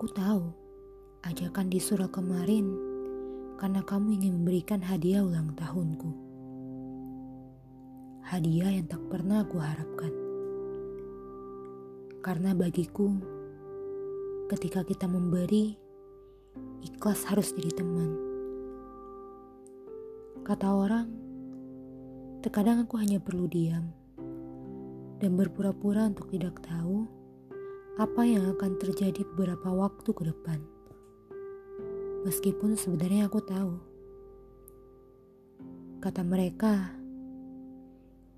Aku tahu ajakan di surau kemarin karena kamu ingin memberikan hadiah ulang tahunku. Hadiah yang tak pernah aku harapkan. Karena bagiku, ketika kita memberi, ikhlas harus jadi teman. Kata orang, terkadang aku hanya perlu diam dan berpura-pura untuk tidak tahu apa yang akan terjadi beberapa waktu ke depan. Meskipun sebenarnya aku tahu. Kata mereka,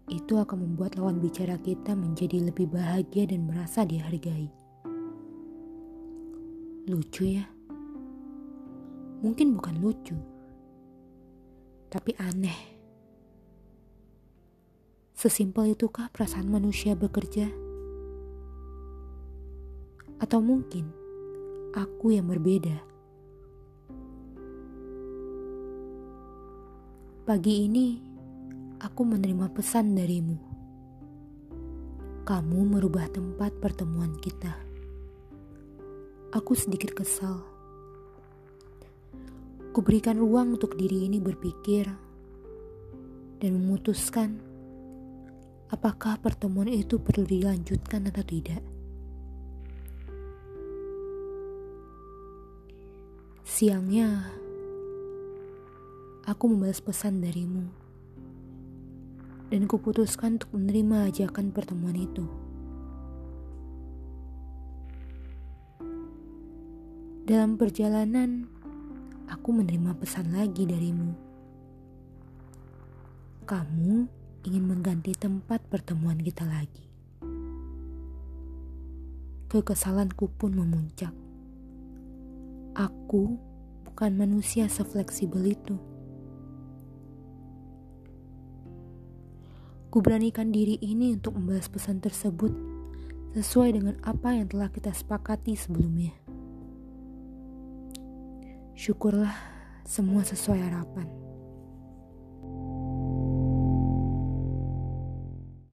itu akan membuat lawan bicara kita menjadi lebih bahagia dan merasa dihargai. Lucu ya? Mungkin bukan lucu, tapi aneh. Sesimpel itukah perasaan manusia bekerja? Atau mungkin aku yang berbeda? Pagi ini aku menerima pesan darimu. Kamu merubah tempat pertemuan kita. Aku sedikit kesal. Kuberikan ruang untuk diri ini berpikir dan memutuskan apakah pertemuan itu perlu dilanjutkan atau tidak. Siangnya, aku membalas pesan darimu dan kuputuskan untuk menerima ajakan pertemuan itu. Dalam perjalanan, aku menerima pesan lagi darimu. Kamu ingin mengganti tempat pertemuan kita lagi. Kekesalanku pun memuncak. Aku bukan manusia sefleksibel itu. Kuberanikan diri ini untuk membalas pesan tersebut sesuai dengan apa yang telah kita sepakati sebelumnya. Syukurlah semua sesuai harapan.